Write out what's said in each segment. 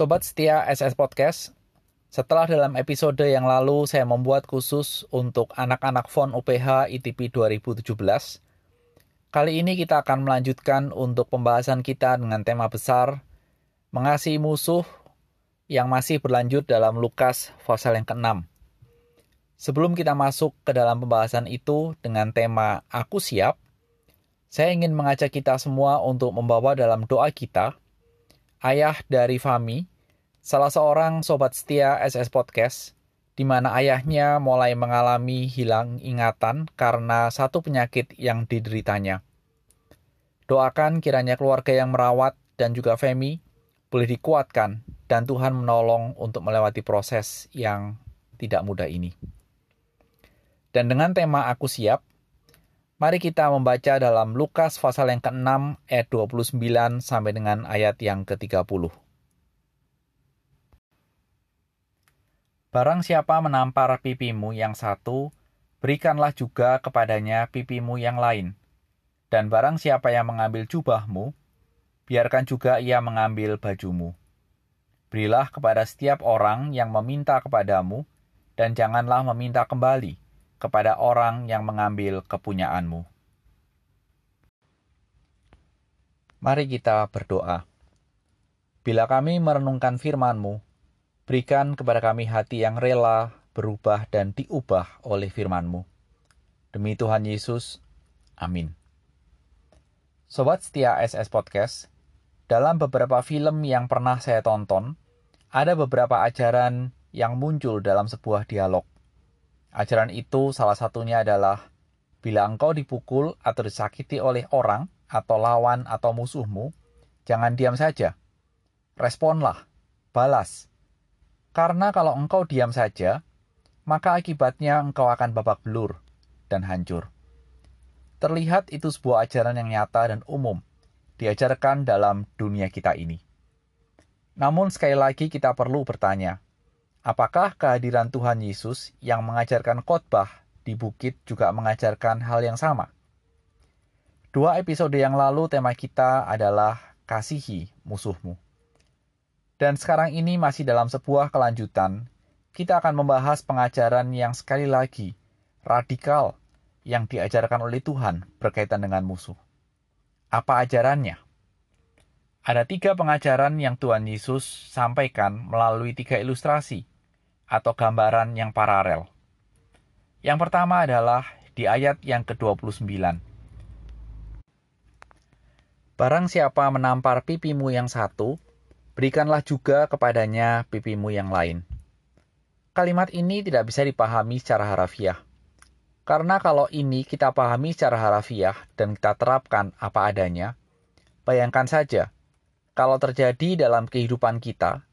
Sobat setia SS Podcast, setelah dalam episode yang lalu saya membuat khusus untuk anak-anak FON UPH ITP 2017, kali ini kita akan melanjutkan untuk pembahasan kita dengan tema besar Mengasihi Musuh yang masih berlanjut dalam Lukas pasal yang ke-6. Sebelum kita masuk ke dalam pembahasan itu dengan tema Aku Siap, saya ingin mengajak kita semua untuk membawa dalam doa kita ayah dari Fami, salah seorang sobat setia SS Podcast, di mana ayahnya mulai mengalami hilang ingatan karena satu penyakit yang dideritanya. Doakan kiranya keluarga yang merawat dan juga Femi boleh dikuatkan dan Tuhan menolong untuk melewati proses yang tidak mudah ini. Dan dengan tema Aku Siap, Mari kita membaca dalam Lukas pasal yang ke-6 ayat 29 sampai dengan ayat yang ke-30. Barang siapa menampar pipimu yang satu, berikanlah juga kepadanya pipimu yang lain. Dan barang siapa yang mengambil jubahmu, biarkan juga ia mengambil bajumu. Berilah kepada setiap orang yang meminta kepadamu, dan janganlah meminta kembali kepada orang yang mengambil kepunyaanmu. Mari kita berdoa. Bila kami merenungkan firman-Mu, berikan kepada kami hati yang rela berubah dan diubah oleh firman-Mu. Demi Tuhan Yesus, amin. Sobat setia SS Podcast, dalam beberapa film yang pernah saya tonton, ada beberapa ajaran yang muncul dalam sebuah dialog. Ajaran itu salah satunya adalah bila engkau dipukul atau disakiti oleh orang atau lawan atau musuhmu, jangan diam saja. Responlah, balas. Karena kalau engkau diam saja, maka akibatnya engkau akan babak belur dan hancur. Terlihat itu sebuah ajaran yang nyata dan umum, diajarkan dalam dunia kita ini. Namun sekali lagi kita perlu bertanya, Apakah kehadiran Tuhan Yesus yang mengajarkan khotbah di bukit juga mengajarkan hal yang sama? Dua episode yang lalu tema kita adalah kasihi musuhmu. Dan sekarang ini masih dalam sebuah kelanjutan, kita akan membahas pengajaran yang sekali lagi radikal yang diajarkan oleh Tuhan berkaitan dengan musuh. Apa ajarannya? Ada tiga pengajaran yang Tuhan Yesus sampaikan melalui tiga ilustrasi atau gambaran yang paralel. Yang pertama adalah di ayat yang ke-29. Barang siapa menampar pipimu yang satu, berikanlah juga kepadanya pipimu yang lain. Kalimat ini tidak bisa dipahami secara harafiah. Karena kalau ini kita pahami secara harafiah dan kita terapkan apa adanya, bayangkan saja, kalau terjadi dalam kehidupan kita,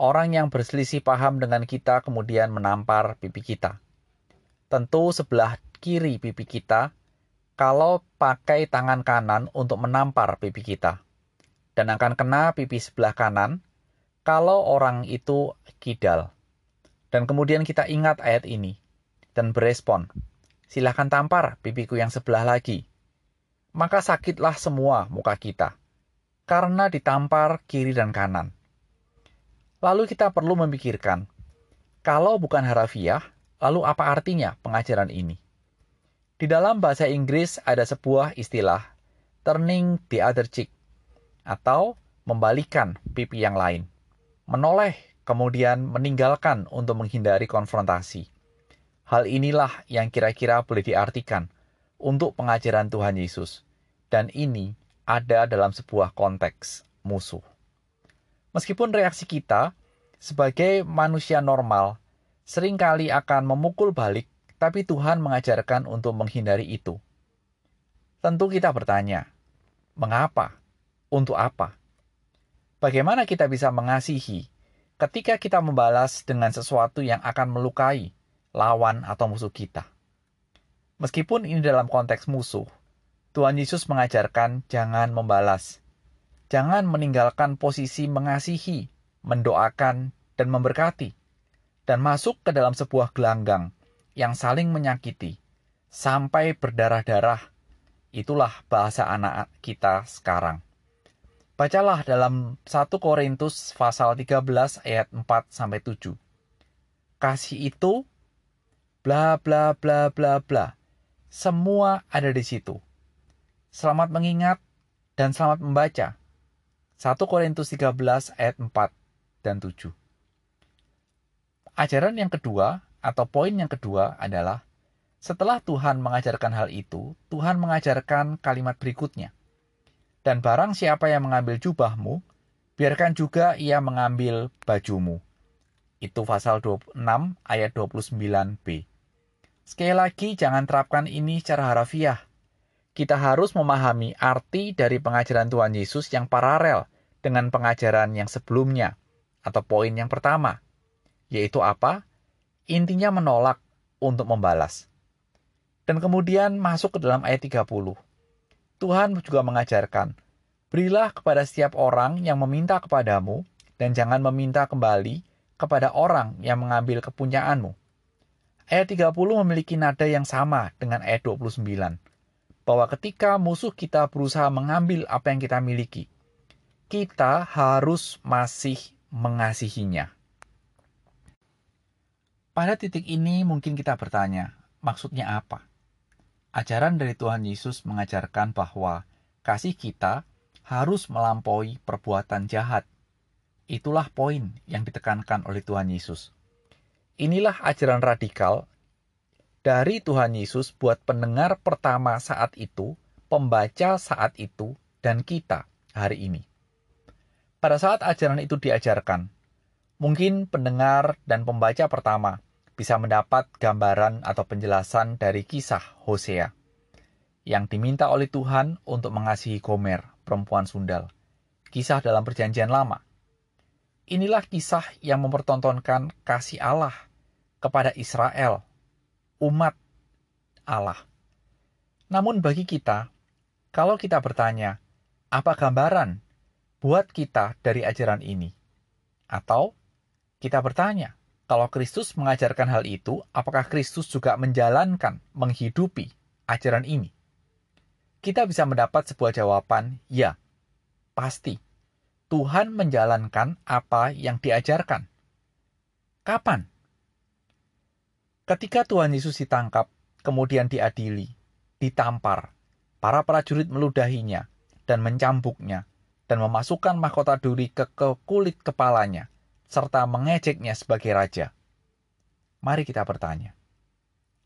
orang yang berselisih paham dengan kita kemudian menampar pipi kita. Tentu sebelah kiri pipi kita kalau pakai tangan kanan untuk menampar pipi kita. Dan akan kena pipi sebelah kanan kalau orang itu kidal. Dan kemudian kita ingat ayat ini dan berespon. Silahkan tampar pipiku yang sebelah lagi. Maka sakitlah semua muka kita. Karena ditampar kiri dan kanan Lalu kita perlu memikirkan, kalau bukan harafiah, lalu apa artinya pengajaran ini? Di dalam bahasa Inggris ada sebuah istilah, turning the other cheek, atau membalikan pipi yang lain. Menoleh, kemudian meninggalkan untuk menghindari konfrontasi. Hal inilah yang kira-kira boleh diartikan untuk pengajaran Tuhan Yesus. Dan ini ada dalam sebuah konteks musuh. Meskipun reaksi kita sebagai manusia normal sering kali akan memukul balik, tapi Tuhan mengajarkan untuk menghindari itu. Tentu kita bertanya, mengapa? Untuk apa? Bagaimana kita bisa mengasihi ketika kita membalas dengan sesuatu yang akan melukai lawan atau musuh kita? Meskipun ini dalam konteks musuh, Tuhan Yesus mengajarkan jangan membalas, Jangan meninggalkan posisi mengasihi, mendoakan, dan memberkati, dan masuk ke dalam sebuah gelanggang yang saling menyakiti sampai berdarah-darah. Itulah bahasa anak kita sekarang. Bacalah dalam 1 Korintus pasal 13 ayat 4 sampai 7. Kasih itu bla bla bla bla bla. Semua ada di situ. Selamat mengingat dan selamat membaca. 1 Korintus 13 ayat 4 dan 7. Ajaran yang kedua atau poin yang kedua adalah setelah Tuhan mengajarkan hal itu, Tuhan mengajarkan kalimat berikutnya. Dan barang siapa yang mengambil jubahmu, biarkan juga ia mengambil bajumu. Itu pasal 26 ayat 29b. Sekali lagi jangan terapkan ini secara harafiah. Kita harus memahami arti dari pengajaran Tuhan Yesus yang paralel dengan pengajaran yang sebelumnya atau poin yang pertama. Yaitu apa? Intinya menolak untuk membalas. Dan kemudian masuk ke dalam ayat 30. Tuhan juga mengajarkan, berilah kepada setiap orang yang meminta kepadamu, dan jangan meminta kembali kepada orang yang mengambil kepunyaanmu. Ayat 30 memiliki nada yang sama dengan ayat 29, bahwa ketika musuh kita berusaha mengambil apa yang kita miliki, kita harus masih mengasihinya. Pada titik ini mungkin kita bertanya, maksudnya apa? Ajaran dari Tuhan Yesus mengajarkan bahwa kasih kita harus melampaui perbuatan jahat. Itulah poin yang ditekankan oleh Tuhan Yesus. Inilah ajaran radikal dari Tuhan Yesus buat pendengar pertama saat itu, pembaca saat itu, dan kita hari ini. Pada saat ajaran itu diajarkan, mungkin pendengar dan pembaca pertama bisa mendapat gambaran atau penjelasan dari kisah Hosea yang diminta oleh Tuhan untuk mengasihi Gomer, perempuan sundal. Kisah dalam perjanjian lama. Inilah kisah yang mempertontonkan kasih Allah kepada Israel, umat Allah. Namun bagi kita, kalau kita bertanya, apa gambaran buat kita dari ajaran ini? Atau kita bertanya, kalau Kristus mengajarkan hal itu, apakah Kristus juga menjalankan, menghidupi ajaran ini? Kita bisa mendapat sebuah jawaban, ya, pasti. Tuhan menjalankan apa yang diajarkan. Kapan? Ketika Tuhan Yesus ditangkap, kemudian diadili, ditampar, para prajurit meludahinya dan mencambuknya, dan memasukkan mahkota duri ke, ke kulit kepalanya, serta mengejeknya sebagai raja. Mari kita bertanya,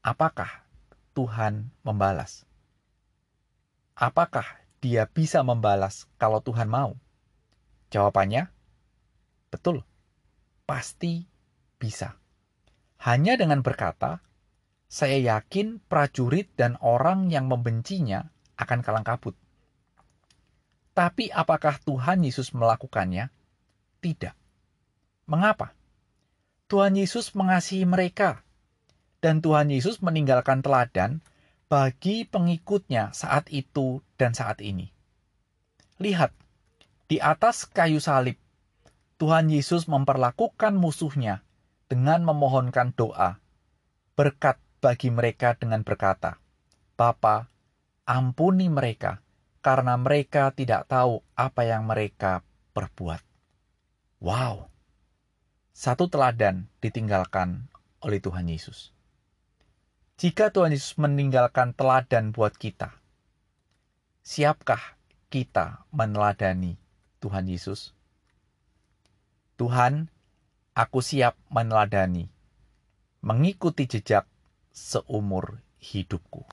apakah Tuhan membalas? Apakah dia bisa membalas kalau Tuhan mau? Jawabannya, betul, pasti bisa. Hanya dengan berkata, saya yakin prajurit dan orang yang membencinya akan kalang kabut. Tapi apakah Tuhan Yesus melakukannya? Tidak. Mengapa? Tuhan Yesus mengasihi mereka, dan Tuhan Yesus meninggalkan teladan bagi pengikutnya saat itu dan saat ini. Lihat, di atas kayu salib, Tuhan Yesus memperlakukan musuhnya dengan memohonkan doa, berkat bagi mereka dengan berkata, Bapa, ampuni mereka, karena mereka tidak tahu apa yang mereka perbuat. Wow! Satu teladan ditinggalkan oleh Tuhan Yesus. Jika Tuhan Yesus meninggalkan teladan buat kita, siapkah kita meneladani Tuhan Yesus? Tuhan, aku siap meneladani, mengikuti jejak seumur hidupku.